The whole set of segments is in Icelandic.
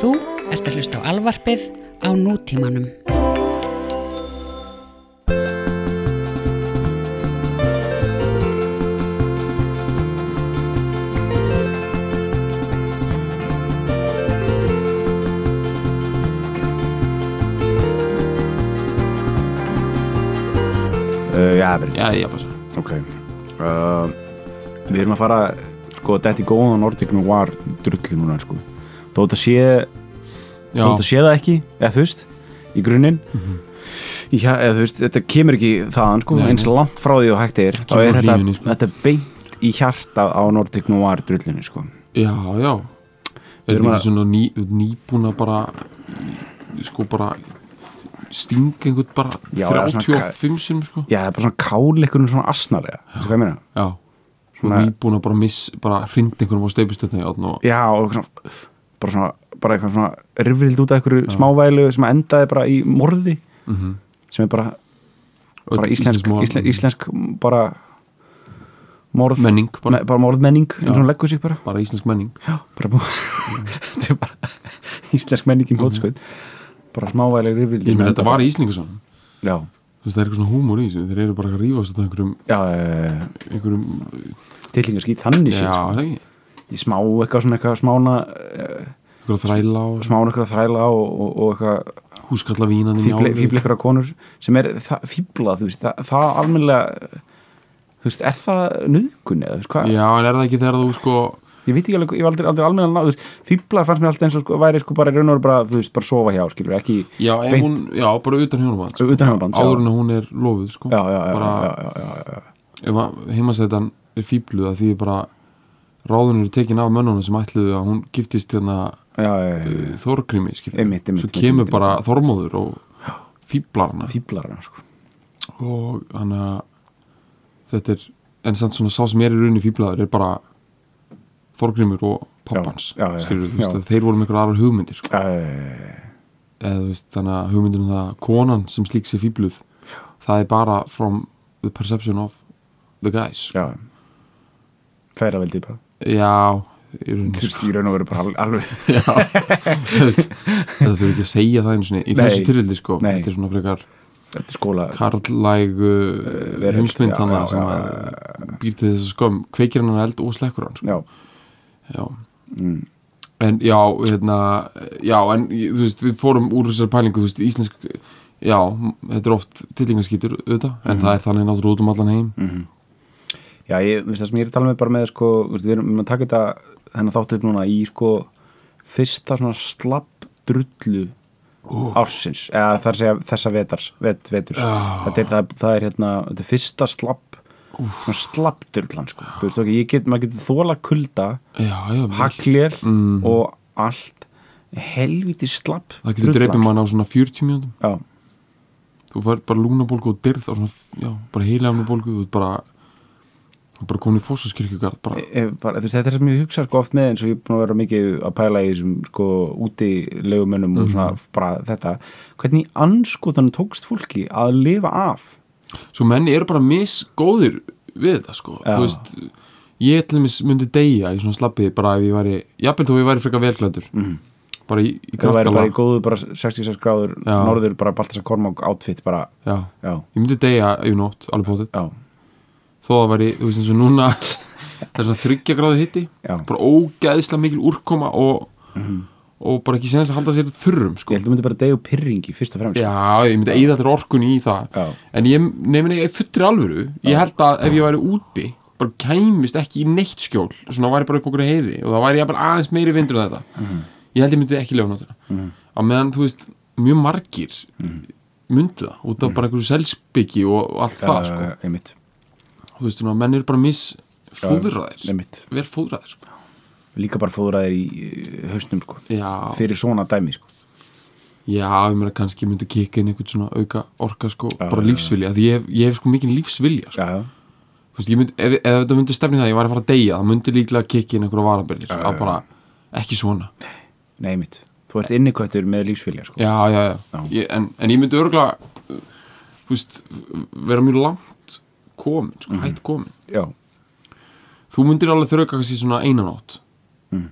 Þú ert að hlusta á alvarpið á nútímanum. Uh, já, verið. Já, já, bara svo Ok. Uh, við erum að fara, sko, þetta í góðan Nordic Noir drulli núna, sko. Þó þetta sé, Já, þó þetta sé það ekki, eða þú veist, í grunninn. Já, eða þú veist, þetta kemur ekki þaðan, sko, Nei, eins langt frá því og hægt er. Þá er þetta, hlífunni, sko. þetta er beint í hjarta á Nordic Noir drullinu, sko. já, já Er þetta ekki svona ný, nýbúna bara sko bara stinga einhvern bara Já, eða svona 35 sem sko Já, það er bara svona kál einhvern svona asnalega, þú veist hvað ég meina? Já, svona Svona- nýbúna bara miss, bara hrind einhvern á steipustöðna og Já, og svona, bara svona, bara eitthvað svona rifrild út af einhverju smávælu sem endaði bara í morði Mhm. sem er bara, bara íslensk, íslensk, íslensk bara morð, menning bara, ne, bara morðmenning bara, bara íslensk menning. Já, bara búið þetta er bara íslensk menningin hlótskvöld bara smávæli meina þetta var í Íslingason Já, Þú veist það er eitthvað svona húmor í þessu. Þeir eru bara að rífast á einhverjum, já, einhverjum tillingarskít þannig Já, í smá eitthvað svona eitthvað smána Einhverja þræla og smána eitthvað þræla og, og, og eitthvað húskalla vínan fíbli, fíbli ykkur konur sem er það, fíbla, þú veist, það, það almennilega þú veist, er það nöðgun eða, þú veist, hvað, Já, en er það ekki þegar þú sko ég veit ekki alveg, ég var aldrei, aldrei almennilega ná, þú veist, fíbla fannst mér alltaf eins og sko, væri sko bara í raun og bara, þú veist, bara sofa hjá, skilur, ekki, Já, hún, já, bara utan hjónaband sko. Utan hjónabands, já. Áður en hún er lofuð, sko. Já, já, já, Bara- já, já, já, já, já. Ef heimasætan er fíbluð að því er bara ráðun eru tekin af mönnunum sem ætluðu að hún giftist hérna uh, Þorgrimi, Einmitt, einmitt, Svo kemur bara Þormóður og fíblar sko. og hann að þetta er, en samt svona sá sem er í rauninni fíblaður er bara Þorgrimur og pappans Já, já, já, skilur, veist, að þeir voru með einhverjar aðrar hugmyndir sko. eða veist, þannig að hugmyndir um það að konan sem slík sér fíbluð það er bara from the perception of the guys. Já. Færa veldið bara já, þú veist, í raun og veru bara al- alveg Já, þú veist, það þurfi ekki að segja það einu sinni í Nei. þessu tilvildi sko Nei. þetta er svona frekar skóla karlæg uh, veröld, heimsmynd hann sem að býr til þess að skömm kveikir hann eld og slekkur hann sko. já, já. mm, en já, hérna já, en þú veist, við fórum úr þessar pælingu, þú veist, íslensk já, þetta er oft tillingaskýtur auðvitað, en Mhm. það er þannig náttúrulega út um allan heim Já, ég, veist það sem ég er að tala með bara með sko, við erum að taka þetta þennan þáttu upp núna í sko fyrsta svona slapp drullu ársins, eða þar segja þessa vetars, vet, veturs. Já. þetta er, það, það er hérna, þetta er fyrsta slapp svona slapp drullan sko. Þú veist ok, ég get, maður getur þóla kulda haglél Mhm. og allt. Helviti slapp það getur dreipið drullan, mann á svona 40 mínútum. Sko. Já, þú fær bara lúnabólgu og dyrð á svona, já, bara heilamnabólgu þú ert bara bara komin í fósaskirkjugarð bara, ef, bara, veist, þetta er sem ég hugsa sko oft með eins og ég er búin að vera mikið að pæla í þessum sko úti legumönnum og svona Mhm. bara þetta. Hvernig anskoðan tókst fólki að lifa af? Svo menni eru bara misgóðir við þetta sko. Þú veist, ég til dæmis myndi deyja í svona slappi bara ef ég væri jafnvel þó ég væri frekar velklæður Mhm. bara í, í það væri kraftgala bara í góðu bara 66 gráður norður bara Baltasar Kormák outfit bara, já, já, ég myndi deyja yfir nótt alveg potið, já, þó það væri þú veist eins og núna það er svona þryggja gráðu hitti já. bara ógeðslega mikil úrkoma og, og bara ekki senast að halda sér þurrum sko. ég held að þú myndi bara degja úr pyrringi fyrst og fremst. Já, ég myndi eigða allir orkunni í það. Já. en ég nefnir ég fullri alvöru. Ég held að ef ég væri úti bara kæmist ekki í neitt skjól. Svona væri bara upp okkur heiði og það væri jafnvel aðeins meiri vindur en þetta. Ég held ég myndi ekki lefa náttúrulega á meðan þú veist mjög margir myndi það út af bara einhverju selspiki og, allt það sko þú veist, menn eru bara misfóðraðir einmitt. Vel fóðraðir sko. líka bara fóðraðir í hausnum sko. Fyrir svona dæmi sko. Já, ég meina kannski myndi kikka inn einhvern svona auka orka sko, Já, bara lífsvilja því ég, hef- ég hef sko mikið lífsvilja sko. Þú veist, myndi, ef, ef þetta myndi stefni það að ég var að fara að deyja það myndi líklega kikka inn einhverja varabyrðir Já, að bara, ekki svona. Nei einmitt. Þú ert innikvættur með lífsvilja sko. Já, já, já, Já. Ég, en, en ég myndi örgulega þú veist, vera mjög langt komin, sko, Mhm. hætt komin. Já, þú myndir alveg þurfa kannski svona einan átt Mm.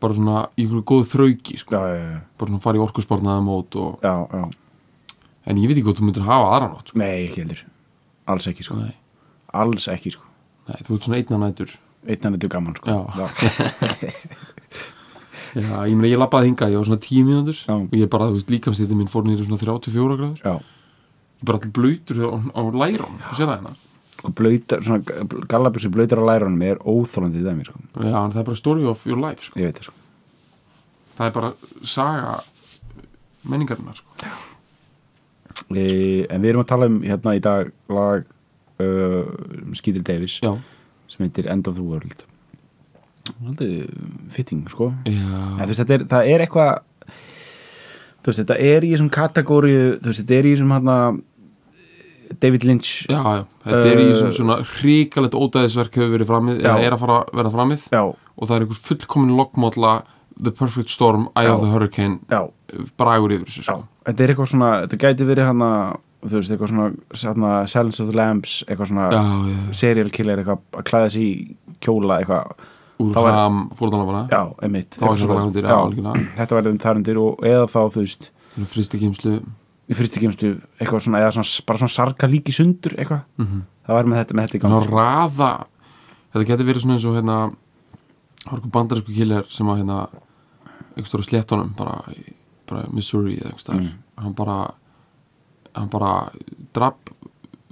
bara svona í ykkur góð þrauki sko. já, já, bara svona fara í orkusparnaða mót og... en ég veit ekki hvað þú myndir hafa aðra nótt sko. Nei, ekki heldur. Alls ekki, sko. Nei. Alls ekki, sko. Nei, þú ert svona einna nætur. Einn hann er gaman, sko. Já. Já, ég ég labbaði hingað, ég var svona 10 mínútur og ég bara, þú veist, líkamstýtti minn fór nýri svona 34 gráður bara allir blöytur á, á lærum þú sér það hérna? Sko blöytar, svona gallabjörsi blöytar á lærunum er óþólandi í dæmi, sko. Já, en það er bara story of your life, sko. Veit sko. Það er bara saga menningarinnar, sko. E, En við erum að tala um hérna í dag lag uh, Skítir Davis Já, sem heitir End of the World. Haldið fitting, sko. En veist, er, það er eitthvað þetta er í þessum kategóri þú veist, þetta er í þessum hérna David Lynch já, já. Þetta er í Uh, svona, svona hrikalegt ódæðisverk hefur verið framið, eða er að fara að vera framið. Já, og það er einhver fullkomin loggmódla The Perfect Storm, Eye of the Hurricane já, bragur yfir þessu, sko. Þetta er eitthvað svona, þetta gæti verið hana þú veist, eitthvað svona, svona Silence of the Lambs, eitthvað svona serial killer, eitthvað að klæða sig í kjóla, eitthvað, úr ham fórðanafana já, emitt Það var þar undir og eða þá, þú veist fristi kýmslu í fyrstu kemstu, eitthvað svona, eða svona bara svona sarka líki sundur, eitthvað Mhm. það var með þetta, með þetta í Ná gangi sko. raða Þetta getur verið svona eins og hérna eitthvað bandarísku killer sem að hérna einhver stóra sléttunum bara, bara Missouri eða einhver staðar Mm. hann bara hann bara drap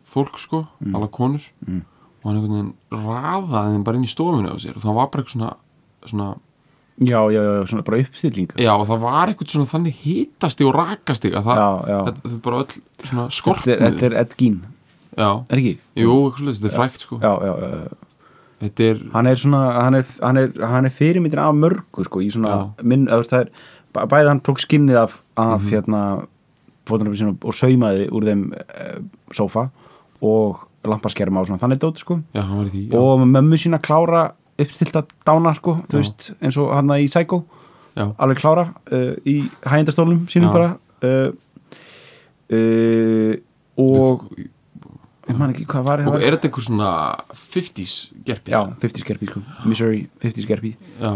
fólk sko, alla konur Mm. og hann einhvern veginn raðaði þeim bara inn í stofinu á sér og það var bara eitthvað svona, svona Já, já, já, svona bara uppstilling. Já og það var eitthvað svona þannig hitastig og rakastig að það, Já, já. þetta þetta er bara öll svona skortnuð þetta er Ed Gein, já, er ekki? jú, þetta er frækt sko. Já, já, já, þetta er, hann er svona hann er, hann er, hann er fyrirmyndin af mörgu sko, í svona, Já. minn, það er bæ- bæði hann tók skinnið af, af Mhm. hérna fótunarfið sinna og saumaði úr þeim e, sófa og lampaskerma og svona. Þannig dót sko. Já, hann var í því já, og mömmu sína klára uppstilta dána sko, þú Já. veist, eins og hann í Psycho já, alveg klára uh, í hægindastólum sínum Já. bara uh, uh, og ég man ekki hvað var og það er þetta eitthvað svona 50s gerpi já, 50 skerpi sko. Missouri 50 skerpi já,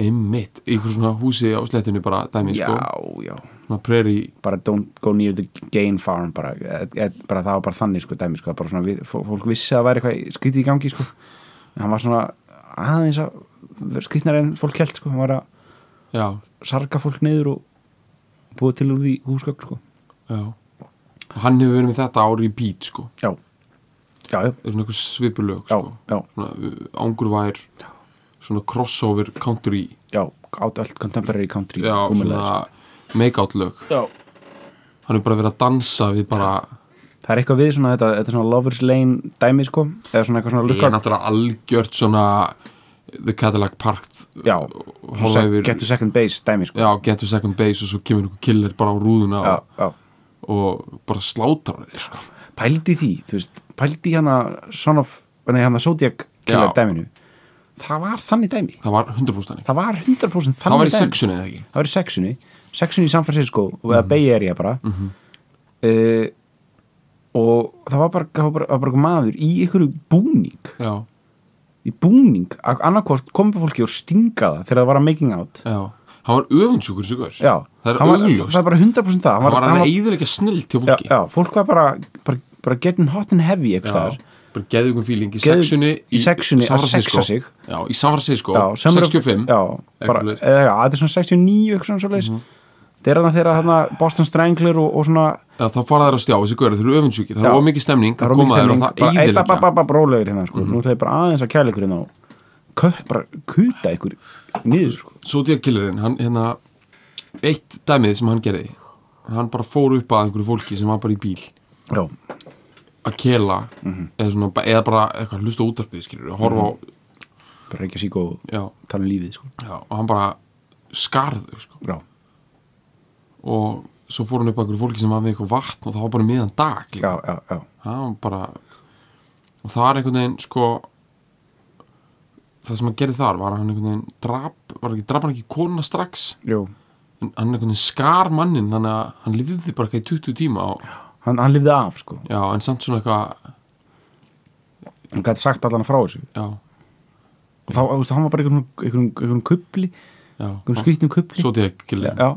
einmitt eitthvað svona húsi á slettunni bara dæmi já, sko, já, svona prairie bara don't go near the gain farm bara, e, e, bara það var bara þannig sko, dæmi, sko, bara svona, fólk vissi að það væri eitthvað skrítið í gangi sko. en hann var svona aðeins að skrítnar en fólk held sko. hann var að já, sarga fólk niður og búið til úr því húsgögn sko. já. Hann hefur verið með þetta ári í beat sko. Já, já, já, það er svona eitthvað svipulög sko. já, svona uh, svona crossover country. Já öll contemporary country já, svona make-out lög. Sko. já. Hann hefur bara verið að dansa við bara Það er eitthvað við svona þetta, þetta er svona Lovers Lane dæmi sko, eða svona eitthvað svona ég er lukkar náttúrulega algjört svona The Cadillac Parked Já, hola yfir get to second base dæmi sko. Já, get to second base og svo kemur einhver killer bara á rúðuna já, og, já. og bara slátrar þeir sko. Pældi því, þú veist, pældi hana Son of, nei hana Zodiac killer dæminu. Það var þannig dæmi. Það var 100% þannig. Það var 100% þannig það var í dæmi. Sexunni eða ekki? Það var í sexunni Sexunni í San Francisco og eða Mhm. Bay Area bara. Uh, og það var bara, það var bara, var bara maður í einhverju búning. Já, í búning, annarkvort komið fólki og stinga það þegar það var að making out. Já. Hann var öfundsjúkur Já, það er var, augljóst. það er bara 100% það. Hann var hann eðilega snill til fólki? Já, fólk var bara, bara, bara getting hot and heavy eitthvað bara geðu ykkur fíling í sexunni í sexunni að sexa sig. já, í of- 65 já, bara, eða, þetta er svona 69 eitthvað svona svo leis þetta er þarna þegar þarna Boston Strangler og, og svona já, þá fara þær að stjá þessi görður, þeir eru öfundsjúkir það er ómikið stemning, það það koma þær og það bara, ei, ba, ba, eðilegja ba, brólegur hérna sko. nú er það bara aðeins að kæla ykkur hérna og kö- bara kuta ykkur niður sko. Zodiac Killerinn, hann hérna eitt dæmið sem hann gerði hann bara fór upp að einhverju fólki sem var bara í bíl já, að kela Mhm. eða, svona, eða bara eitthvað hlusta útarpið skilur, að horfa á, bara reykja sík og tala um lífið sko. já, og hann bara skarðu sko. Já, og svo fór hann upp að fólki sem var með eitthvað vatn og það var bara miðan dag já, já, já, það bara og það er einhvern veginn sko það sem hann gerði þar var að hann einhvern veginn drap, var ekki, drap hann ekki kona strax? Jú. En hann einhvern veginn skar mannin þannig að hann lifði bara eitthvað í 20 tíma og, hann, hann lifði af sko. Já, en samt svona eitthvað hann gæti sagt allan frá þessu. Já, og þá, þú veist, hann var bara einhvern, einhvern, kubli já, einhvern skrýtnum kubli. Zodiac killer já,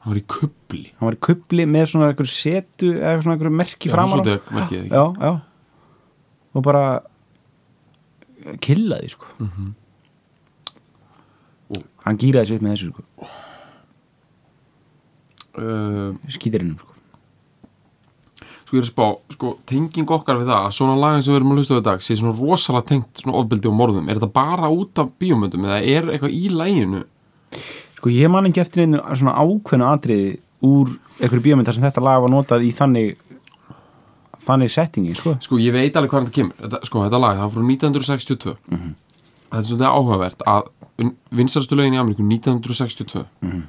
hann var í kubli. Hann var í kubli með svona einhver setu eða eitthvað svona einhver merki framar já, já. Og bara killaði sko. Mhm. Og- hann gýraði sig upp með þessu sko. Uh, skýtirinnum sko. Sko ég er að spá, sko tenging okkar við það að svona lagin sem við erum að hlusta í dag sé svona rosalega tengt svona ofbeldi og morðum. Er þetta bara út af bíómyndum eða er eitthvað í læginu sko ég man ekki eftir einu svona ákveðnu atriði úr einhverju bíómynd þar sem þetta lag var notað í þannig þannig settingi sko. Sko ég veit alveg hvað þetta kemur. Þetta, sko þetta lag, það var frá 1962 það er svolítið áhugavert að vinsarstu lögin í Ameríku 1962 uh,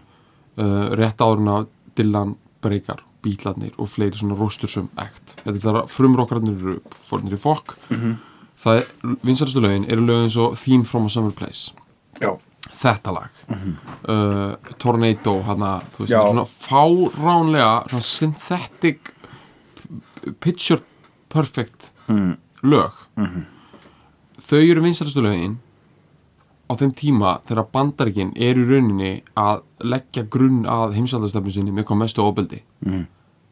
rétt áður en að Dylan Breykar, Bílarnir og fleiri svona rostursum act. Þetta er það frumrokkarnir eru fórnir í fokk. Það er, vinsarstu lögin eru lögin svo Theme from a Summer Place. Já, þetta lag uh, Tornado hana, þú veist, er svona fáránlega svona synthetic picture perfect Mm. lög þau eru vinstarastu lögin á þeim tíma þegar bandaríkin eru í rauninni að leggja grunn að heimsaldastefnu sinni með hvað mestu ofbeldi Mhm.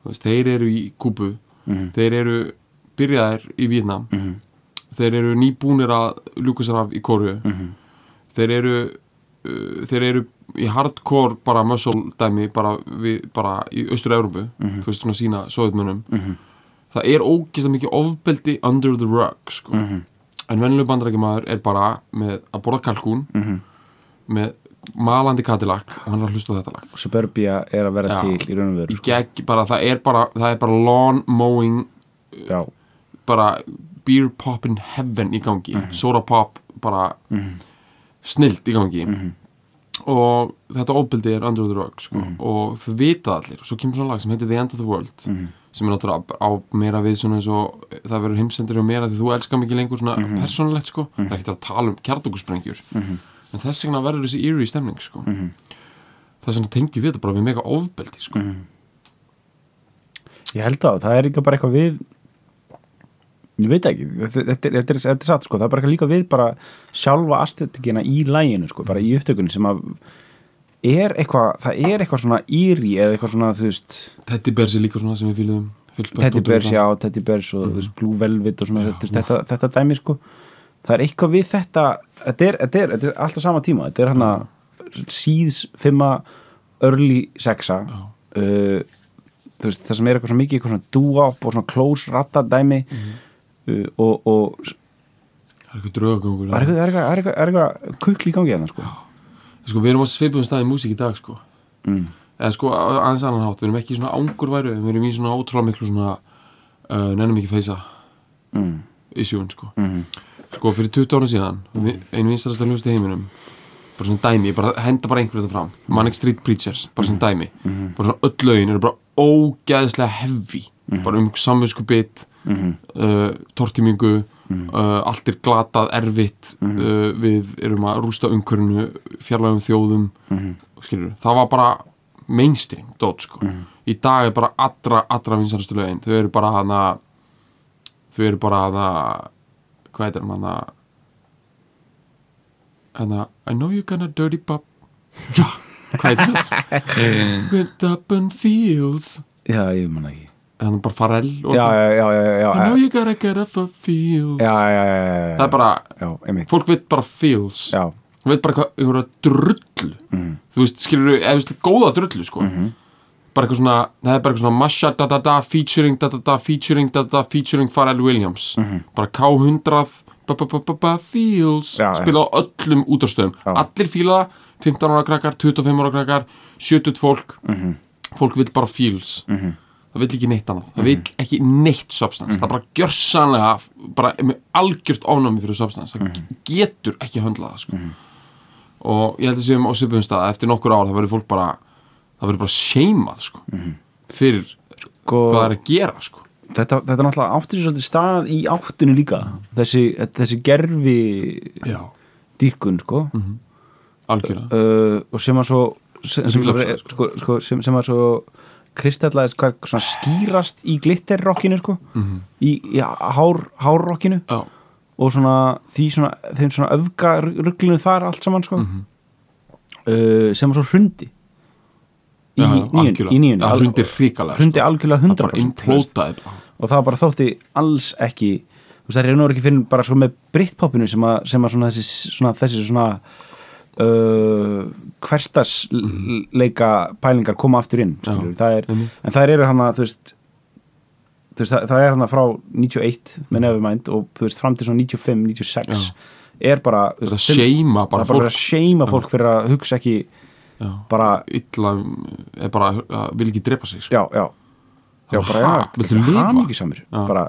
Veist, þeir eru í Kúbu Mhm. þeir eru byrjaðir í Vietnam Mhm. þeir eru nýbúnir að ljúka sér af í Kóru þeir eru þeir eru í hardcore bara muscle dæmi bara, við, bara í Austur-Európu Mhm. þú veist svona sína sovjetmönnum það er ógeðslega mikið ofbeldi under the rug sko. Mhm. en venjuleg bandarækjamaður er bara með að borða kalkún Mhm. með malandi Cadillac og hann er að hlusta þetta lag Suburbia er að vera Já. til í raun og veru bara, það, er bara, bara lawn mowing já, bara beer pop in heaven í gangi Mhm. soda pop bara snilt í gangi Mhm. Og þetta ofbeldi er under the rug sko. Mhm. og þau vita allir og svo kemur svona lag sem heitir The End of the World Mhm. sem er náttúrulega á meira við svona eins og það verður heimsendur og meira því þú elskar mikið lengur svona Mhm. persónulegt sko það er ekkert að tala um kjartokursprengjur en þess vegna verður þessi eerie stemning sko Mhm. þess vegna tengjum við þetta bara við mega ofbeldi sko Mhm. ég held að það er líka bara eitthvað við ég veit ekki þetta, er- þetta, er, er satt sko, það er bara líka við bara sjálfa astetikina í læginu sko, bara í upptökunni sem að er eitthvað, það er eitthvað svona íri eða eitthvað svona, þú veist Teddy Bears er líka svona sem við fýlum Teddy Bears, já, Teddy Bears og þú veist, Blue Velvet og svona, þetta, þetta, þetta dæmi sko. Það er eitthvað við þetta þetta er, þetta er, þetta er alltaf sama tíma. Þetta er hann að síðs fimma early sexa. Já. uh, þú veist, það sem er eitthvað svona mikið eitthvað svona dúop og svona close ratta dæmi. Uh, og, og það er eitthvað draugagangur það er eitthvað, eitthvað, eitthvað, kukli í gangi hérna sko. Sko, við erum á svipum staði í músík í dag sko. Mm. eða sko aðeins annan hátt, við erum ekki í svona ángurværu við erum í svona ótrúlega miklu svona uh, nennum ekki feysa Mm. issuein sko. Mm. sko fyrir 20 ára síðan einu vinstarasta hljóðst í heiminum bara svona dæmi, ég bara henda bara einhverju þetta fram. Manic Street Preachers, bara svona dæmi. Bara svona öll lögin eru bara ógæðislega heavy, bara um samvinsku bit Mhm. uh, tortímingu uh, allt er glatað, erfitt uh, við erum að rústa umhverfinu fjarlægum þjóðum. Mhm. skilur, það var bara mainstream dót sko, í dag er bara allra, allra vinsarastu lögin, þau eru bara hana þau eru bara hana hvað heitir hann hana? Hana I know you're gonna dirty pop ja, hvað heitir hann? Went up and feels. Já, ég manna ekki hann er bara Farrell og já, you gotta get up for feels. Það er bara, fólk veit bara feels. Já, þú veit bara hvað, einhverja drullu. Mhm. þú veist, skilur þú, eða þú veist, góða drullu sko. Bara eitthvað svona, það er bara eitthvað svona Masha da da da featuring da da da featuring da da featuring Pharrell Williams. Bara K100 ba ba ba ba ba feels. Já, spila á öllum útastöðum allir fíla það, 15 ára krakkar 25 ára krakkar, 70 fólk. Fólk vil bara feels það vil ekki neitt annað, það vil ekki neitt substance, það bara gjörsanlega bara með algjört ofnámi fyrir substance. Það getur ekki höndla það sko. og ég held að séum á svipum stað. Að eftir nokkur ár það verður fólk bara það verður bara seimað sko, fyrir sko, hvað það er að gera sko. þetta, þetta náttúrulega áttir svolítið stað í áttinu líka. Þessi, þessi gerfi já, dýrkun sko. Algjörða uh, og sem að svo sem, sem, Glöpsaði, sko, sko, sem, sem að svo kristallaðist hvað svona skýrast í glitterrockinu sko. Í, í hár, hárrockinu. Já, og svona því svona þeim svona öfga rugglinu þar allt saman sko. Uh, sem var svo hrundi. Í, algjörlega. í nýjun hrundi sko. hrundi algjörlega það bara 100% þú veist. implótaði bara. Og það bara þótti alls ekki þú veist það er nú ekki fyrir bara sko með Britpopinu sem að, sem að svona þessi svona, þessi svona hverstasleika pælingar koma aftur inn Já, það er, en það eru hann að veist, veist það, það er hann að frá 91 með Nevermind og þú veist fram til svona 95, 96 er bara það fimm- seima bara er bara fólk. að seima fólk fyrir að hugsa ekki já, bara, illa er bara, vil ekki drepa sig sko. já, já. Já, bara, Ha, já, viltu lifa? hamingjusamur Já. bara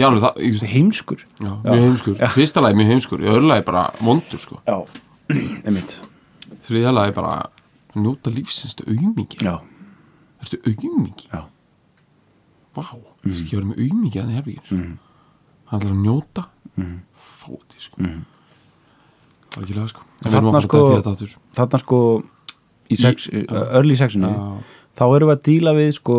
heimskur? Mjög heimskur. Fyrsta lagi mjög heimskur, í öðru lagi bara vondur sko. já, þriðja lagi bara njóta lífsins, þetta auðmingi já, þetta auðmingi, já, vá mm. ekki verið með auðmingi að það sko. Mm. hann ætlar að njóta Mhm. fóti sko. það er ekki lega sko Þarna að sko- að þarna sko í sex, Í- early sexinu þá erum við að díla við sko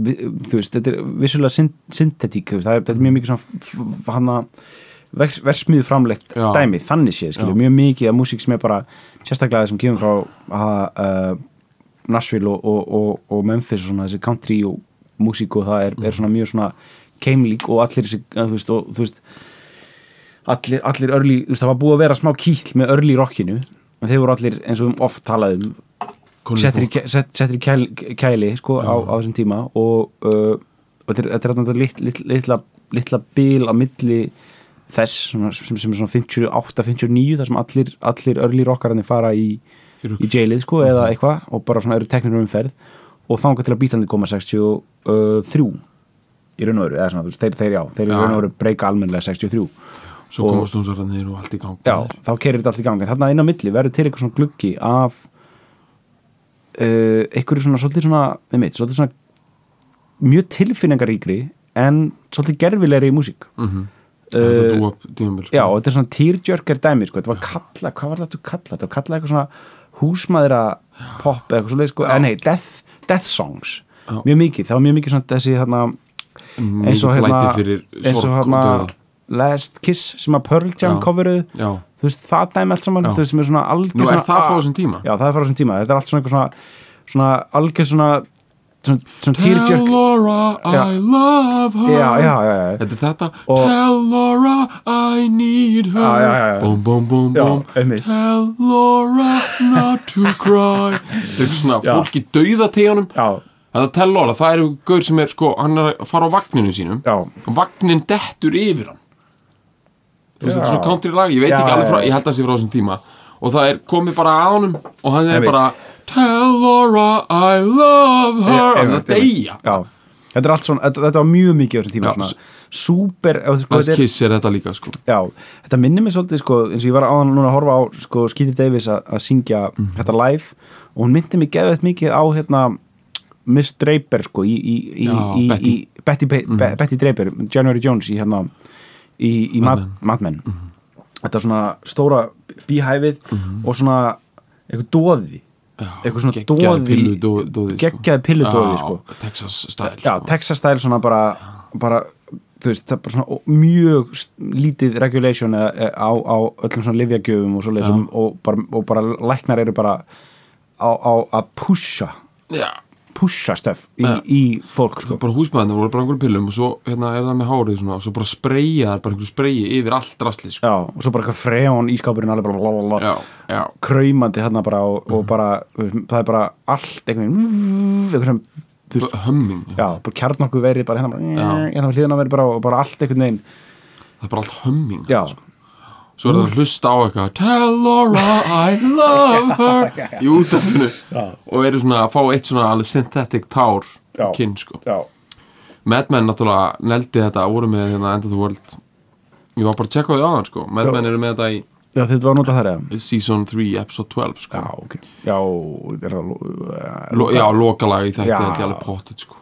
við, þú veist, þetta er vissulega syn syntetík, það er, þetta er mjög mikið svona hann að versmiðu framlegt Já. dæmi, þannig séð, skilju, mjög mikið af músík sem er bara, sérstaklega það sem kemur frá uh, Nashville og, og, og, Memphis og svona þessi country og músík og það er, er svona mjög svona keimlík og allir þessi, þú veist, og þú veist allir, allir örli, þú veist, það var búið að vera smá kýll með örli rockinu, en þeir voru allir eins og um oft talað um Konur settir í, sett, settir í kæli, kæli sko, á, á þessum tíma og, uh, og þetta er, lit, litla, litla bil á milli þess sem, sem er svona 58-59 þar sem allir, allir örli rockararnir fara í, Í jailið sko, eða eitthvað og bara svona eru teknir um umferð og þangað til að bítandi koma 63 í raun og öru, eða svona, veist, þeir, þeir já þeir í raun og öru breyka almennilega 63 svo komast hljómsararnir og allt í gang. Já, þá kerir þetta allt í gang en þarna inn á milli verður til eitthvað svona gluggi af uh, einhverju svona svolítið svona, með mitt, svolítið svona mjög tilfinningaríkri en svolítið gerfilegri í músík. Mm þetta Uh, dúa tímabil sko. já, og þetta er svona tearjerker dæmi sko, þetta var kalla, hvað var þetta að kalla þetta var kalla eitthvað svona húsmaðra pop eða eitthvað svolítið sko, en nei, death, death songs, Já. mjög mikið. Það var mjög mikið svona þessi hérna eins og hérna, eins og hérna. Last Kiss sem að Pearl Jam coveruð þú veist, það dæmi allt saman þú veist, sem er svona algjör nú er svona, það ah, þessum tíma? Já, það er frá þessum tíma, þetta er allt svona eitthvað svona, svona algjör svona svona, tearjerk Tell Laura. I love her. Já, já, já, Þetta er þetta. Og- Tell Laura I need her. Búm, Já, búm einmitt. Tell Laura not to cry. Þetta er svona fólk í dauðategjunum já, Þetta Tell Laura, það er gaur sem er sko Hann er að fara á vagninu sínum. Og vagnin dettur yfir hann. Þú veist, þetta er svona country lag Ég veit ekki alveg frá, ég held að það sé frá þessum tíma. Og það er komið bara að honum Og hann er Einmitt. bara Tell Laura I love her. Hann er einmitt, að deyja. Þetta er allt svona, þetta, þetta var mjög mikið á þessum tíma svona, þú sko, er, Kiss er þetta líka sko. Já, þetta minnir mig svolítið, sko, eins og ég var áðan núna að horfa á, sko, Skeeter Davis að að syngja Mhm. þetta live og hún myndi mig geðveitt mikið á, hérna Miss Draper, sko, í, í, í, Já, í, Betty. Mhm. Betty, Be, Betty Draper, January Jones í, hérna, í, í Mad Mad Men, Mhm. þetta er svona stóra bíhæfið og svona eitthvað dóði Já, Eitthvað svona geggjaður doði- pillu dó- dóði, sko. geggjaði. Texas style já, sko. Texas style svona bara, bara veist, það er bara svona mjög lítið regulation eða, á, á öllum svona livjagjöfum og og, og bara læknar eru bara á, á að pusha já, pusha stöf í, Já. í fólk sko sko. bara húsmaðurinn voru bara einhverjum pillum og svo hérna er það með hárið svona og svo bara spreyja bara einhverju spreyi yfir allt rastlið sko. já, og svo bara eitthvað frejón í skápurinn alveg bara já, kraumandi hérna bara og, og bara, þú veist, það er bara allt einhvern veginn hömming já, bara kjarnorku verið bara hérna bara, hérna við hlýðan verið bara og bara allt einhvern veginn það er bara allt hömming já, svo er það að hlusta á eitthvað Tell Laura I love her í útafinu Já. og eru svona að fá eitt svona alveg synthetic tár Já. kinn sko já, Mad Men náttúrulega neldi þetta voru með hérna End of the World ég var bara að checka á því áðan sko Mad Já. Men eru með þetta í já þetta var notað þar eða season 3 episode 12 sko Já, ok. Já, er það Lo, já, lokalag í þetta Já. held ég alveg pottit sko.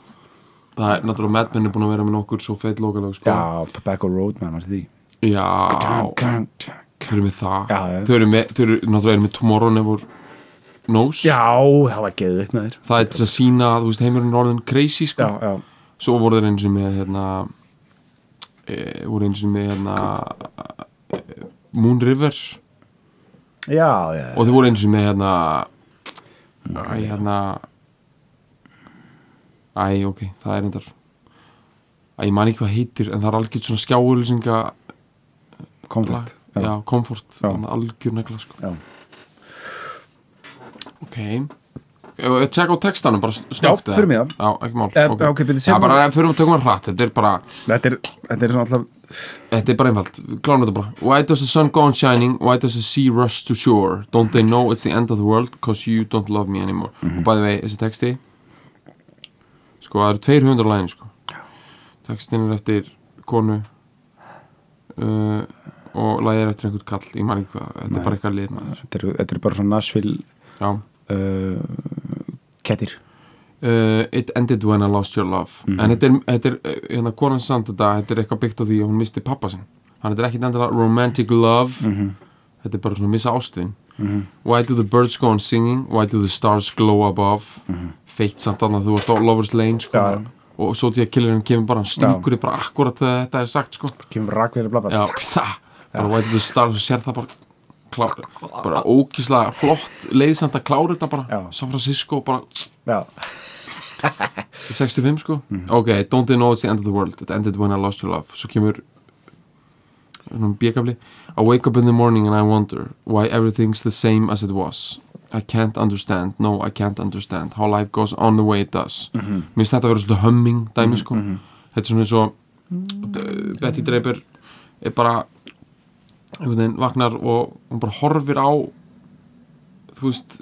það er náttúrulega Mad Men er búin að vera með nokkur svo feit lokalag sko. Já, Tobacco Road, mann, varstu því já. Já, þau eru með það. Já, já. þau eru með, þau eru náttúrulega með Tomorrow Never Knows. Það var geðvikt með þér. Það er til að sína, þú veist, heimurinn er orðin crazy sko. Já, já, svo voru þeir eins og með hérna e, voru eins og með hérna e, Moon River. Já, já, og þau voru eins og með hérna æ, hérna æ, ok, það er endar æ, ég man ekki hvað heitir en það er algjört svona skjáulýsinga komfort já, komfort, Já. algjör negla sko. Ok við tjekka á textanum bara snögt Já, förum í það. Já, ekki mál Eh, ok. ok, byrju, Já, bara förum að tökum hann hratt Þetta er bara, þetta er, þetta er svona alltaf þetta er bara einfalt Klárum þetta bara Why does the sun go on shining? Why does the sea rush to shore? Don't they know it's the end of the world? Cause you don't love me anymore Og bæði vegi, þessi texti Sko, það eru 200 lægin sko. Textin er eftir konu uh, Og lagið er eftir einhvern kall Ég man ekki hvað, þetta er bara eitthvað lið maður. Þetta er, þetta er bara svona Nashville uh, kettir. Uh, It ended when I lost your love. En þetta er, þetta er uh, hérna konan samt þetta Þetta er eitthvað byggt á því að hún misti pappa sinn. Þannig þetta er ekki endilega romantic love. Þetta er bara svona missa ástvin. Why do the birds go on singing? Why do the stars glow above? Feitt samt annað þú ert á Lover's Lane sko. Já. Og svo því að killerinn kemur bara Hann stingur þið bara akkurat þegar þetta er sagt sko. kemur rakverið bla bla Já, það Bara why do the stars sér það bara klár, bara ókíslega flott leiðsamt að klára þetta bara. San Francisco bara já, 65 sko. Ok, don't they know it's the end of the world? It ended when I lost your love. Svo kemur bjökabli I wake up in the morning and I wonder why everything's the same as it was. I can't understand, no I can't understand how life goes on the way it does. Mér finnst þetta að vera svolítið humming dæmi sko. þetta er svona eins og uh, Betty Draper er bara veginn vaknar og hún bara horfir á þú veist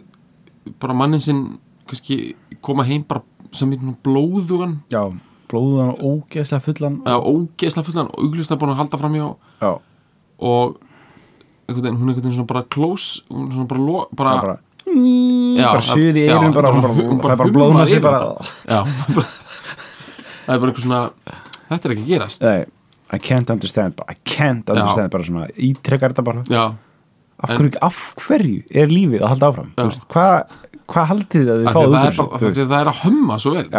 bara mannin sinn kannski koma heim bara sem í blóðugan. Já blóðuðan og ógeðslega fullan. Eða ógeðslega fullan og augljóslega búin að halda fram hjá já, og veginn, hún er einhvern veginn svona bara close hún er svona bara, lo, bara, bara, já, bara suði í já, eirun það er bara yfir sér já, það er bara eitthvað svona þetta er ekki að gerast. Nei, I can't understand I can't understand bara svona ítrekkar þetta bara. Já, af hverju, af hverju er lífið að halda áfram? Veist, hvað hva haldið þið að þið fáið út úr er, að það er að humma svo vel.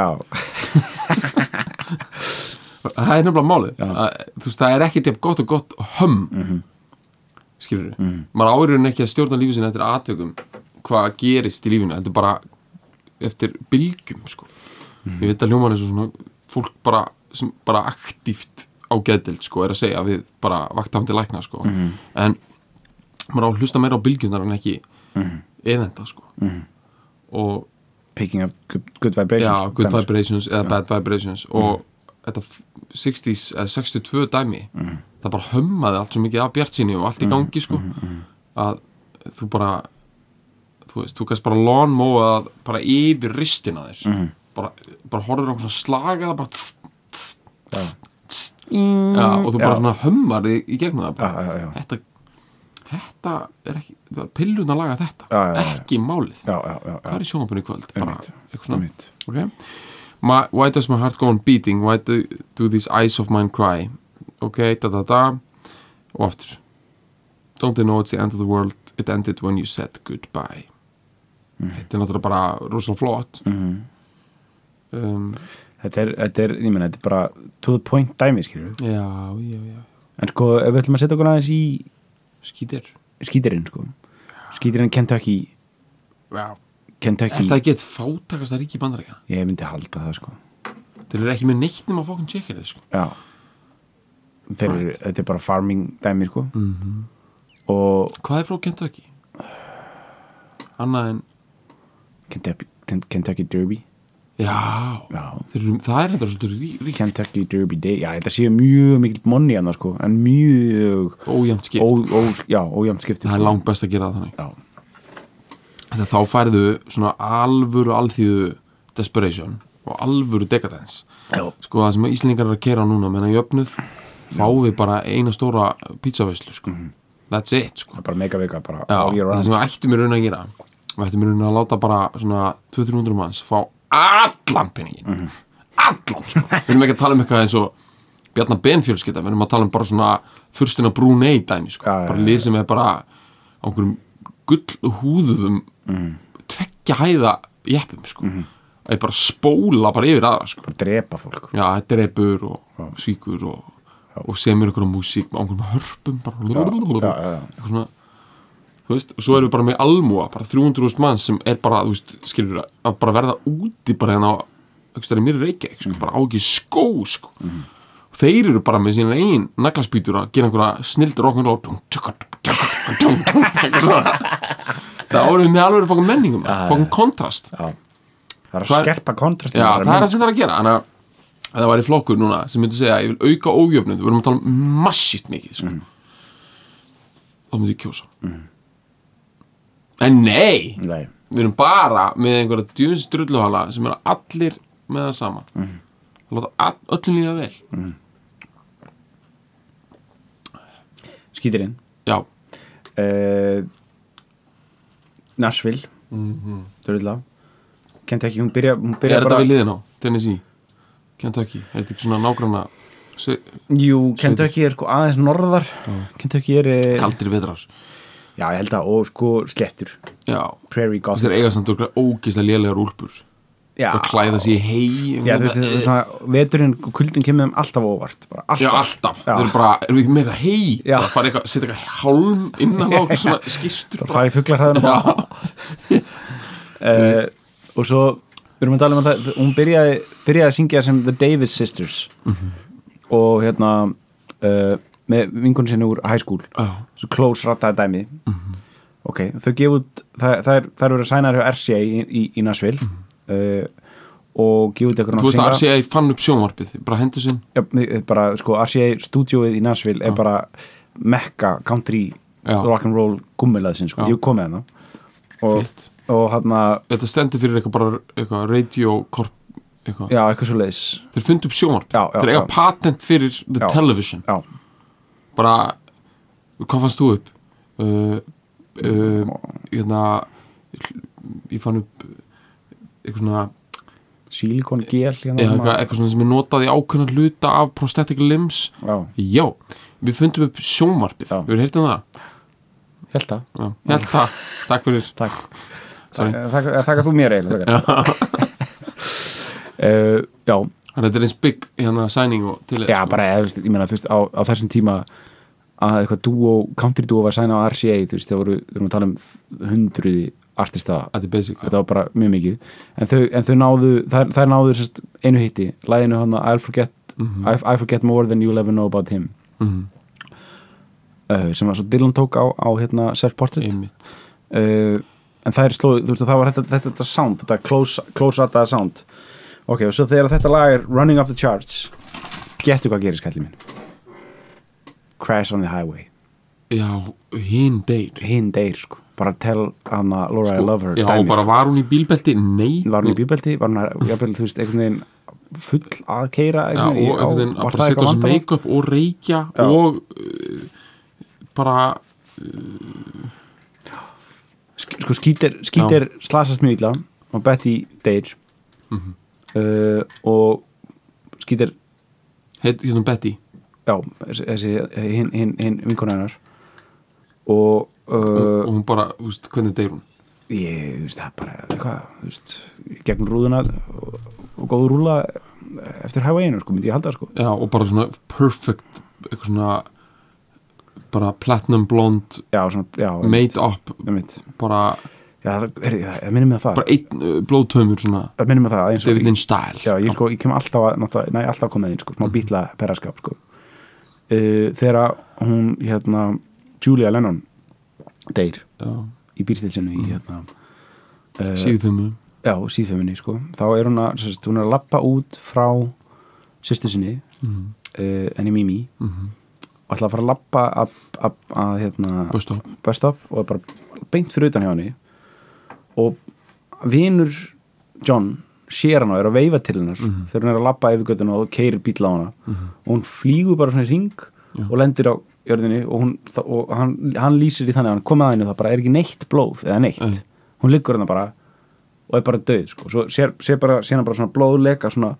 Það er nefnilega málið. Að, þú veist, það er ekki til gott og gott hum mm -hmm. skilur við maður áriðin ekki að stjórna lífið sinni eftir aðtökum hvað gerist í lífinu heldur bara eftir bylgjum sko. ég veit að hljóman er svona fólk bara, sem bara aktíft á geðdild sko, er að segja við bara vaktafandi lækna sko. en maður á að hlusta meira á bylgjunar en ekki evenda sko. og picking up good, good vibrations Já, good dæmis. vibrations eða bad vibrations. Og þetta 60s eða 62 dæmi það bara hömmaði allt svo mikið af bjart síni og allt í gangi sko að þú bara þú veist, þú kannst bara lawnmowa bara yfir ristina þér. Bara, bara horfður á svona slagaða bara tss, tss, tss, tss. já, og þú bara Já. svona hömmar þig í gegnum það Já, já, já. þetta þetta er ekki, pillun að laga þetta Já, já, já. ekki málið já, já, já, hvað er í sjónvapunni í kvöld bara, Einmitt. eitthvað svona okay. my, why does my heart go on beating why do, do these eyes of mine cry ok, da da da og aftur don't they know it's the end of the world it ended when you said goodbye þetta er náttúrulega bara rosalega flott Mhm. um, þetta er, þetta er, ég meina, þetta er bara to the point dæmi, skilur já, já, já. En sko, ef við ætlum að setja okkur aðeins í skýtir skítirinn, sko. Skítirinn Kentucky. Já. er Kentucky, það ekki eitt fátakast að ríki bandarækja ég myndi halda það, sko. Þeir eru ekki með neitt nema að fókun tjekkir sko. já. Þeir, eru, Right. þetta er bara farming dæmi, sko. Mhm. og hvað er frá Kentucky? annað en Kentucky, Kentucky Derby já, já, eru, það er þetta svolítið rí- ríkt. Kentucky Derby Day, já, þetta séu mjög mikil monni annars, sko, en mjög ójæmt skipt. ó, ó, já, ójæmt skipti það er langt best að gera það þannig. Já, þegar þá færðu svona alvöru alþýðu desperation og alvöru decadence. Já, sko það sem Íslingar er að kera núna menna jöfnuð fáum við bara eina stóra pizzaveislu sko. That's it sko. Bara mega vika bara Já, það sem við ættum í raun að gera við ættum í raun að láta bara svona 200-300 manns fá allan penningin Mhm. allan sko. Við erum ekki að tala um eitthvað eins og Bjarnar Ben fjölskylda, við erum að tala um bara svona fyrstina Brunei dæmi sko. Já, bara lið sem er bara á einhverjum gull húðuðum Mhm. tveggja hæða jeppum sko. Að ég bara spóla bara yfir aðra sko. Bara drepa fólk. Já, þetta er eppur og svíkur og, og semur einhverjum músík á einhverjum hörpum bara. Eitthvað svona þú veist, og svo erum við bara með almúa bara 300.000 mann sem er bara, þú veist, skilur að bara verða úti bara hérna á aukstar í mér Reykjavík, sko, bara á ekki skó sko. og þeir eru bara með sína einn naglaspýtur að gera einhverja snildur okkur og það áriðum með alveg fokkum menningum, fokkum kontrast. Já. Það er að er- skerpa kontrast Já, það er það sem það er að gera. Þannig að að það væri flokkur núna sem myndi segja að ég vil auka ójöfnuð við erum að tala um massíft mikið sko. þá myndi ég kjósa en nei. Nei, við erum bara með einhverja djúins drulluhala sem eru allir með það sama. Mm. láta all- öllum líða vel. Skýtir inn. Já, uh, Nashville. Mm -hmm. Dörðla Kentucky, hún byrja, hún er byrja þetta bara við liðin á? Tennessee, Kentucky. Er þetta ekki svona se- Jú, Kentucky er sko aðeins norðar. Kentucky er eh, kaldri vetrar Já, ég held að, og sko slettur já, Prairie þeir Gothic eiga samt örugglega ógeðslega lélegar úlpur. Já, og klæða sig í hei Já, þú veist, þetta er svona, veturinn og kuldin kemur þeim alltaf óvart bara alltaf, Já, alltaf, Já. þeir eru bara, erum við ekki með eitthvað hei Já. bara fara eitthvað, setja eitthvað hálm innan á eitthvað svona skýrtur bara fara í fuglarhæðinu bara uh, og svo við erum að tala um að það, hún byrjaði, byrjaði að syngja sem The Davis Sisters. Og hérna uh, með vingunni sinni úr high school. Já, svo close rattaði dæmi ok, þau gefa út það, það er, það er verið að sæna hjá RCA í, í, í Nashville uh, og gefa út eitthvað þú veist að RCA fann upp sjónvarpið bara hendur sinn mig- bara, sko, RCA stúdíóið í Nashville er bara mekka country Já. rock'n'roll gummilaðsinn, sko, Já. ég hef komið hana. Og, og hann að Þetta stendur fyrir eitthvað bara eitthvað radio corp eitthvað? Já, eitthvað svo leiðis Þeir fundu upp sjónvarpið. Já, já, Þeir eiga patent fyrir the television. Já, bara, hvað fannst þú upp? Uh, uh, hérna ég fann upp eitthvað svona silikon gel hérna, eða eitthvað, eitthvað svona sem er notað í ákveðna hluta af prosthetic limbs. Já, Já, við fundum upp sjónvarpið. Já. Við erum heyrt um það. Held það. Já, ég held það, takk fyrir. Takk, Sorry. þakka þakka þú mér eiginlega uh, já, Þannig að þetta er eins bygg hérna sæning og til já, bara, eða, þú veist, ég meina, þú veist, á, á þessum tíma að eitthvað dúo, country dúo var sæna á RCA, þú veist, það voru, við erum að tala um hundruði artista. Þetta var bara mjög mikið. En þau, en þau náðu, þær, þær náðu sérst, einu hitti, læginu hann I'll forget, I, I forget more than you'll ever know about him. Mhm. uh, sem var svo Dylan tók á, á hérna, self-portrait. Uh, en það er slóð, þú veist, það var þetta, þetta, þetta sound, þetta close, close rataða sound. Ok, og svo þegar þetta lag er running up the charts getur hvað gerist, kallið minn Crash on the Highway. Já, hinn deyr hinn deyr, sko, bara tell hana Laura I love her, Já, dæmi, bara sko. var hún í bílbelti? Nei. Var hún í bíbeldi, var hún að, jafnvel, þú veist, einhvern veginn full að keira Já, og einhvern veginn að bara setja sig make-up og reykja Já. og uh, bara sko skítir, skítir slasast mjög illa og Betty deyr Mhm. uh, og skítir heit, hérna Betty já, þessi, hinn hin, hin, vinkona hennar. Og uh, og hún bara, þú veist, hvernig deyr hún? ég, þú veist, það er bara eitthvað, þú veist, gegnum rúðuna og, og góð rúla eftir highwayinu, sko, myndi ég halda, sko. Já, og bara svona perfect eitthvað svona bara platinum blond já, svona, já, made up bara, já, það, er, minnir mig á það. bara einn uh, blóðtömmur svona það minnir mig á það, David Lynch style. Já, ég, sko, ég kem alltaf að, næ, alltaf að koma inn, sko, smá bítla perraskap, sko. Uh, þegar hún, hérna, Julia Lennon deyr Já, í bílstilsinu í, hérna, uh, síðfimmu já, síðfeminni, sko, þá er hún að, sérst, hún er að lappa út frá sýstu sinni, mm. uh, enni Mimi, -hmm. og ætla að fara að lappa að, að, að, hérna, bus stop. og bara beint fyrir utan hjá henni. Og vinur John sér hann og er að veifa til hennar Mhm. þegar hún er að lappa yfir göttuna og keirir bíl á hana og hún flýgur bara svona í ring Já. og lendir á jörðinni og, hún, og hann, hann lýsir í þannig að hann kom að henni og það bara er ekki neitt blóð eða neitt, Nei. hún liggur hann bara og er bara döð sko. svo sér, sér bara, sér hann bara svona blóðleika svona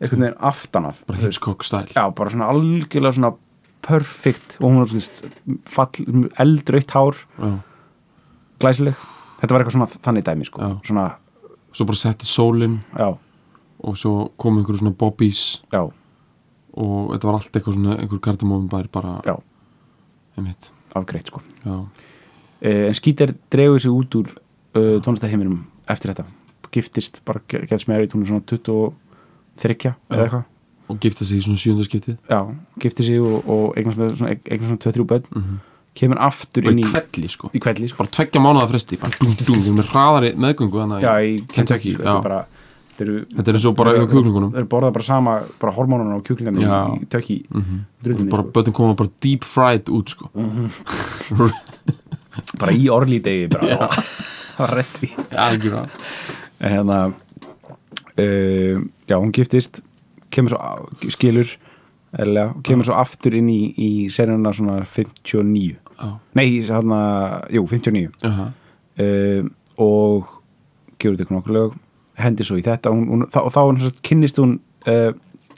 einhvern veginn aftan að bara. Hitchcock style já, bara svona algjörlega svona perfect og hún er svona fall, eldrautt hár glæsileg þetta var eitthvað svona þannig dæmi sko. Já. svona, svo bara setti sólin já, og svo kom einhverju svona bobbies já, og þetta var allt eitthvað svona einhver kardamófum bær bara já. Einmitt, afgreitt sko. Uh, en Skítar dregur sig út úr uh, tónlistaheiminum eftir þetta. Giftist, bara gets married hún er svona 23 eða eitthvað. Og gifta sig í svona sjöndarskiptið já, gifti sig og, og eignast svona, eignast svona 2-3 börn. Mhm. Kemur aftur inn í kvelli sko. Í kvelli sko. bara tveggja mánuða fresti bara dung dung dung með hraðari meðgöngu já, í Kentucky sko, þetta er eins og bara yfir kjúklingunum. þeir borða bara sama, bara hormónunum á kjúklingarnir Já. í tökki Mhm. drullunni, bara sko. bötum koma bara deep fried út sko. Bara í orlídegi bara, það var rétt í. En hérna uh, já, hún giftist kemur svo, skilur eðlilega, og kemur svo aftur inn í, í seríuna svona 59 já, nei, hérna, jú, 59 jaha, uh, og gefur þetta nokkuð lög hendi svo í þetta hún, hún, þá, og þá kynnist hún uh,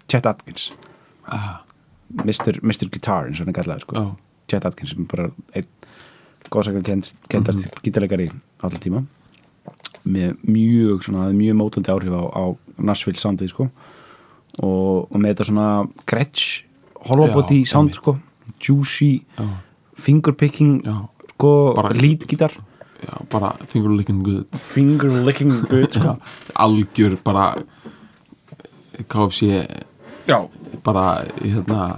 Chet Atkins. Ah, Mr. Mr. Guitar eins og hann kallaði sko. já, Chet Atkins sem bara einn góðsakar kendast mm -hmm. gítarleikari allir tíma með mjög svona, mjög mótandi áhrif á, á Nashville soundið sko. Og, og með þetta svona gretsch hollowbody Já, sound sko. Juicy, já, fingerpicking já, sko, Bara- já bara finger licking good. Finger licking good sko. algjör bara KFC já, bara hérna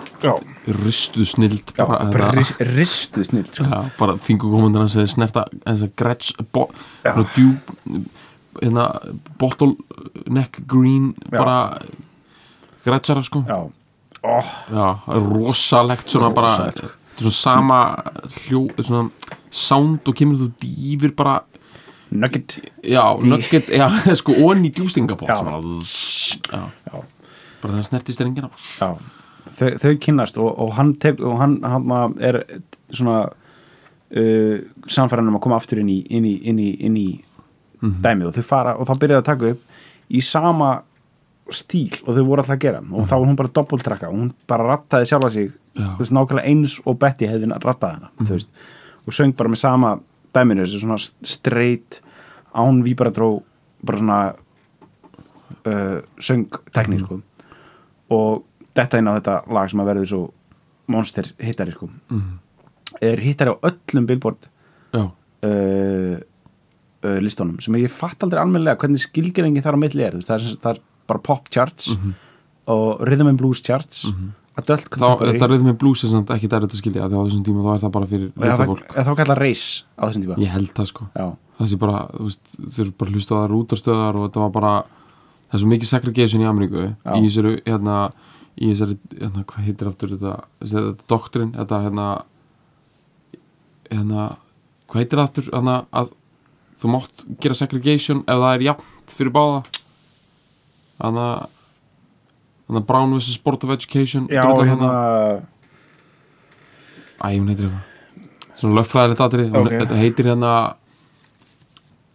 ristuð snild bara, bara hérna, ris- ristuð snill sko. já, bara fingur hans eða snerta eins og gretsch bara hérna bottle neck green Já. bara gretschara sko. Já, oh, Já, rosalegt svona bara Rosalegt, sko. Þetta er svona sama hljó, svona sound og kemur þú dýfir bara nugget. Já, nugget, já, sko onni já, bara það snertist rengina já. Þau, þau kynnast og, og hann, tek, og hann, hann er svona uh, samfæran um að koma aftur inn í, inn í, inn í, inn í dæmið og þau fara og þá byrjaði að taka upp í sama stíl og þau voru alltaf að gera og þá var hún bara doppeltrakka. Og hún bara rattaði sjálfa sig veist, nákvæmlega eins og Betty hefði rattað hana þú veist, og söng bara með sama dæminu, þessu svona straight án víbaratró bara svona uh, söngtekni sko. og þetta inn á þetta lag sem að verður svo monster hittari sko. er hittari á öllum billboard já, uh, uh, listunum sem ég fatt aldrei almennilega hvernig skilgeringi þar á milli er það er, það er bara pop charts og rhythm and blues charts. Adult þá, contemporary. það reyður með blues er samt ekki dærið að skilja því á þessum tíma þá er það bara fyrir það, fólk eða þá kallar race á þessum tíma. Ég held það sko. Já, það sé bara, þú veist, þeir eru bara hlustaðar útarstöðar og þetta var bara það er svo mikið segregation í Ameríku. Í þessari, hérna í þessari, hérna, hvað heitir aftur þetta þetta doktrin, þetta hérna hérna hvað heitir aftur, hérna að þú mátt gera segregation ef það er jafnt fyrir báða hérna hérna Brown vs. Board of Education já hérna Æ, hún heitir eitthvað Svona lögfræðilegt aðri Ok. Þetta heitir hérna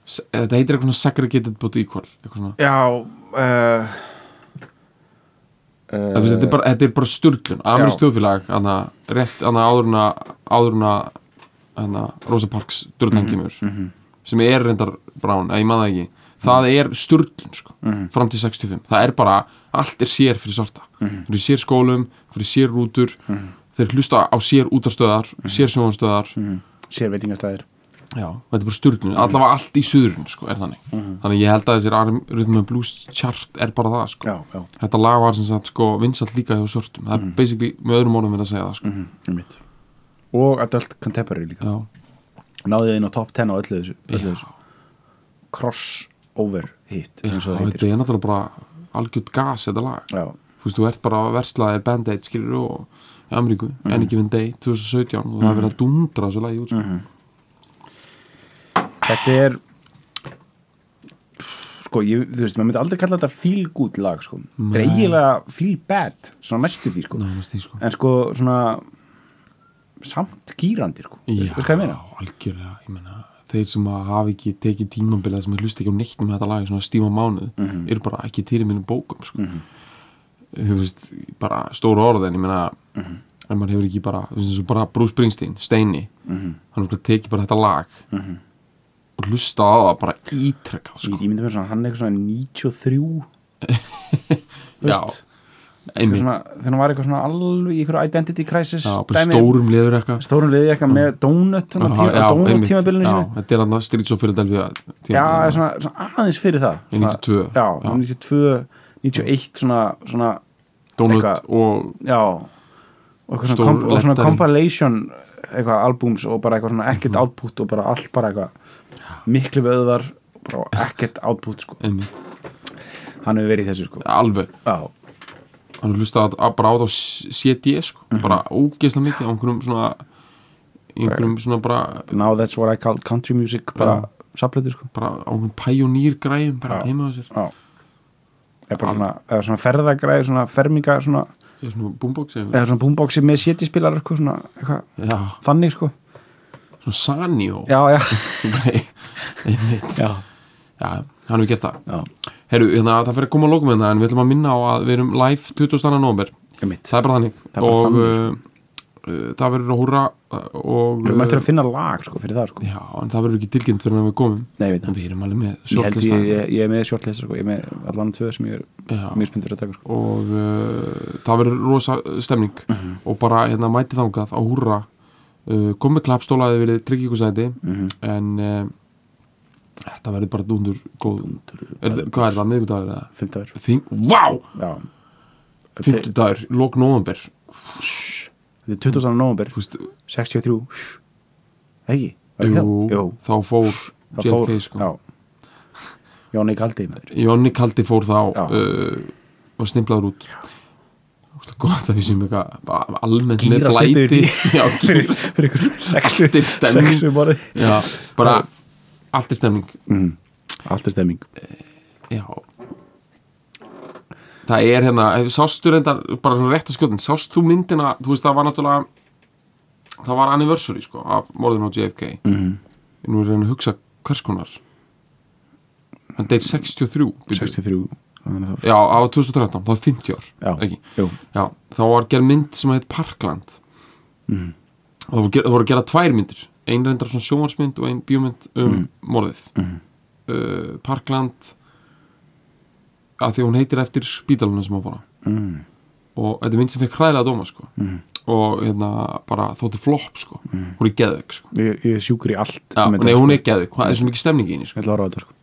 Þetta heitir eitthvað svona segregated but equal Eitthvað svona já uh, uh, Þetta er bara, þetta er bara sturglun Já. stjóðfélag Þannig að rétt Þannig að áðurna Áðurna Þannig að Rosa Parks kemur mhm. Sem er reyndar Brown Eða ég það ekki Það er sturglun sko Mhm. Fram til 65 Það er bara Allt er sér fyrir svarta. Mhm. Fyrir sér skólum Fyrir sér rútur. Þeir hlusta á sér útastöðar Sér sjónastöðar mm, sér veitingastæðir Já, þetta er bara stjórnum, allavega allt í suðurinn sko, er þannig, þannig að ég held að þessir Rhythm and Blues chart er bara það sko. já, já, þetta lag var sem sagt sko vinsalt líka hjá svörtum, það er basically með öðrum orðum verið að segja það sko. mm, mm, og adult contemporary líka. Náðið inn á top 10 á öllu þessu, öllu hit já þetta er náttúrulega bara algjörð gas þetta lag, já, þú veist, þú ert bara verslaðir Band-Aid skilur og í Ameríku, Mhm. Any Given Day 2017 og það er verið að dundra þessu lagi út sko. Mhm. þetta er sko, ég, þú veist, maður myndi aldrei kalla þetta feel good lag, sko þetta er eiginlega feel bad, svona næstu því, sko sko. en sko, svona samt gýrandi, sko Já, algjörlega, ég meina þeir sem að hafa ekki tekið tímabilið sem hlusta ekki á neitt með þetta lag svona stíma mánuð Mhm. eru bara ekki til í mínum bókum sko. þú veist, bara stóru orð en ég meina Mhm. ef maður hefur ekki bara, bara Bruce Springsteen, Steini Mhm. hann tekið bara þetta lag Mhm. og hlusta á það bara ítrekkað sko. ég myndi mér svona, hann er eitthvað svona 93 já, þegar hann var eitthvað svona alveg í einhverju identity crisis já, dæmi, stórum liður eitthvað stórum liði eitthvað með donut Já, tíma, já, donut einmitt. tímabilinu já, sínu þetta er hann að Streets of Philadelphia já, tímabilið. svona, svona aðeins fyrir það Í 92. já, Já. 92, 91 svona, svona Donut eitthvað. og já og, eitthvað svona, komp og svona compilation eitthvað albúms og bara eitthvað svona ekkert Mhm. output og bara allt bara eitthvað miklu vöðvar og bara ekkert output sko. hann hefur verið í þessu sko. alveg já, hann er hlustað að, að bara á það á CD sko, Mhm. bara ógeðslega mikið á einhverjum svona í einhverjum svona bara, now that's what I call country music bara saflötu sko. bara á einhverjum pioneer græðum bara heima á sér. Eða bara svona, eða svona ferðagræði svona ferminga svona, er svona boombox eða eða svona boomboxi með sétispilar sko, svona, eitthvað, já, þannig sko. Svona Sani og já, já, já, hann hefur gert það já. Herru, hérna, það fyrir að koma að lókum hérna en við ætlum að minna á að við erum live 20. november það er bara þannig Það er bara og þannig, uh, uh, það verður að húra og við erum eftir að finna lag sko, fyrir það sko. já, en það verður ekki tilkynnt fyrir að við komum Nei, veit en við erum alveg með shortlista ég, ég, ég er með shortlist sko. ég er með allan tvö sem ég er mjög spyndur að taka sko. og uh, það verður rosa stemning Mhm. og bara hérna mæti þangað á húra uh, komið klappstólaði verið tryggjíkusæti Mhm. en uh, þetta verður bara dundur góð er, hvað er það, eða? 50 Þing, vá, já. 50 dagur, lók november þetta er 20. november þú veist, 63 Shhh. ekki, jú? Jú, þá fór JFK sko. Já. Jóni Kaldi. Jónni Kaldi fór þá Já. uh, var stimplaður út. Ógeðslega gott að við séum eitthvað bara almennt með blæti já, fyrir, gírast fyrir ykkur sexu borðið. Já, bara allt er stemning mm. allt er stemming. Já. Það er hérna, sástu reyndar bara svona rétt að skjóðin, sást þú myndina þú veist það var náttúrulega það var anniversary sko af morðinu á JFK mm. nú er reyna að hugsa hvers konar. Hann deyr 63 byrju. 63 þannig að það- já, á 2013, það var 50 ár já, Já, þá var gerð mynd sem heit Parkland. Og það voru, ger- það voru að gera tvær myndir ein reyndar svona sjónvarsmynd og ein bíómynd um morðið Mhm. uh, Parkland að því hún heitir eftir spítalunum sem á bara mm. og þetta er mynd sem fekk hræðilega dóma sko. Mhm. og hérna bara þótti flopp sko. hún er geðveik sko. ég, ég sjúkur í allt þetta, nei, hún sko. er geðveik, það er svo mikið stemning í henni sko. að sko.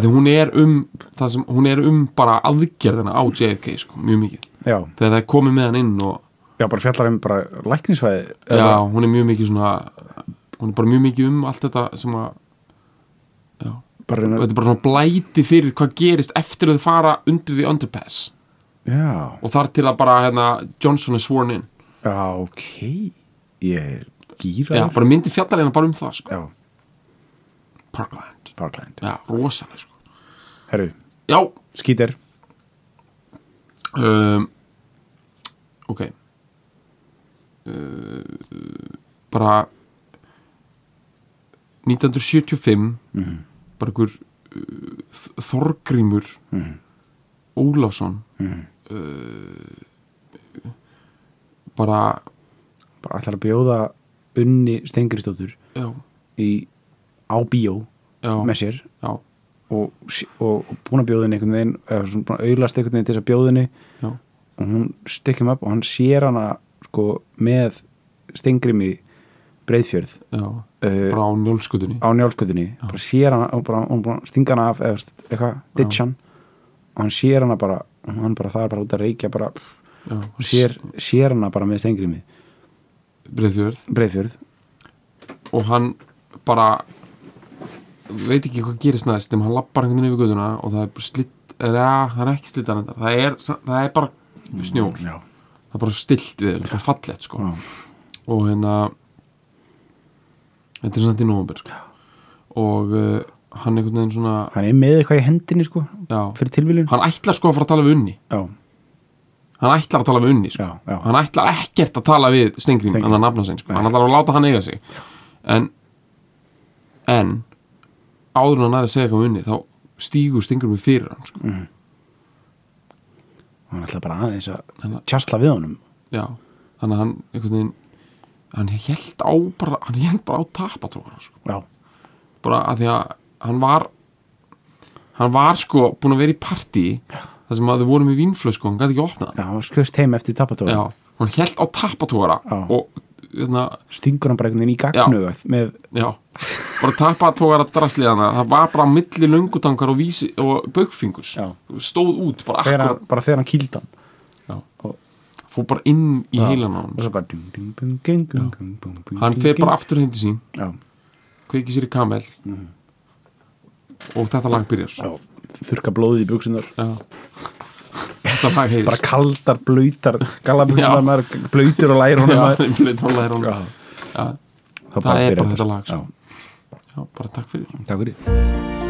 því hún er um sem, hún er um bara aðgerðina á JFK sko, mjög mikið já, þegar það er komið með hann inn og já, bara fjallar um bara læknisfæði já, hún er mjög mikið svona hún er bara mjög mikið um allt þetta sem að já, bara þetta er bara svona blæti fyrir hvað gerist eftir að þau fara undir því underpass. Já, og þar til að bara hérna, Johnson er sworn in. Já, ok. Ég er gýra já, bara myndi fjallar hérna bara um það sko. já, Parkland, Parkland. Já, rosalega sko. herru, já, skítir. Um, ok uh, bara 1975 Mhm. bara einhver uh, Þorgrímur Mhm. Ólafsson Mhm. uh, bara bara ætlar að bjóða unni Stengristóttur já, í á bíó já, með sér já, og, og, og búin að bjóðinni einhvern veginn eða svona búin að auðlast einhvern veginn til þess að bjóðinni já, og hún stikkjum upp og hann sér hana sko með Stengrimi Breiðfjörð já uh, bara á njólskutunni á njálskutinni bara sér hana og bara, að stinga hana af eða eitthvað, ditchan og hann sér hana bara og hann bara það er bara út að reykja bara já, sér, sér hana bara með Stengrimi Breiðfjörð? Breiðfjörð. Og hann bara veit ekki hvað gerist næst en hann lappar einhvern veginn yfir göduna og það er bara slitt eða, það er ekki slittan það er, það er bara snjór. Já, það er bara stilt við, það er bara fallett sko. Og hérna þetta er samt í nóvambur sko. og uh, hann einhvern veginn svona hann er með eitthvað í hendinni sko já, fyrir tilviljun hann ætlar sko að fara að tala við unni já, hann ætlar að tala við unni sko. já, hann ætlar ekkert að tala við Stengrim, Steingrím. hann að nafna sinn sko. Hann ætlar að láta hann eiga sig en en áður en hann er að segja eitthvað um unni þá stígur Stengrim fyrir hann sko hann ætlaði bara aðeins að tjastla við honum. Já, þannig að hann einhvern veginn hann held á bara, hann held bara á tapatrókar sko. bara að því að hann var hann var sko búin að vera í parti þar sem að þau voru með vínflösku og hann gæti ekki opnað. Hann já, skust heim eftir tapatrókar já, hann held á tapatrókara og hérna, stingur hann bara einhvern veginn í gagnuð með... já, bara tappatógar að drasli hana, það var bara milli lungutankar og, og baukfingurs. Stóð út, bara akkur bara þegar hann kýldan og fór bara inn í heilan á hann hann fer bara aftur heim til sín. Kveikið sér í kamel. Mm. og þetta lag byrjar. Þurka blóðið í buksunar já bara kaldar, blöytar galabunnar, blöytur og lærónum já, blöytur og lærónum það er bara þetta lag sko. já, bara takk fyrir. Takk fyrir.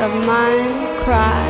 of mine cry.